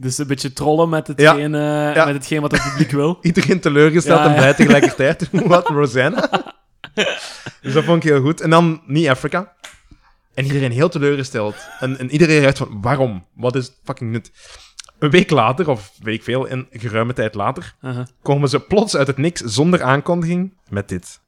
Dus een beetje trollen met hetgeen, eh, Ja. met hetgeen wat het publiek wil. Iedereen teleurgesteld en ja. blij tegelijkertijd. Wat, Rosanna? dus dat vond ik heel goed. En dan niet Afrika. En iedereen heel teleurgesteld. En, en iedereen ruikt van, waarom? Wat is fucking nut? Een week later, of week veel, een geruime tijd later, Uh-huh. komen ze plots uit het niks zonder aankondiging met dit.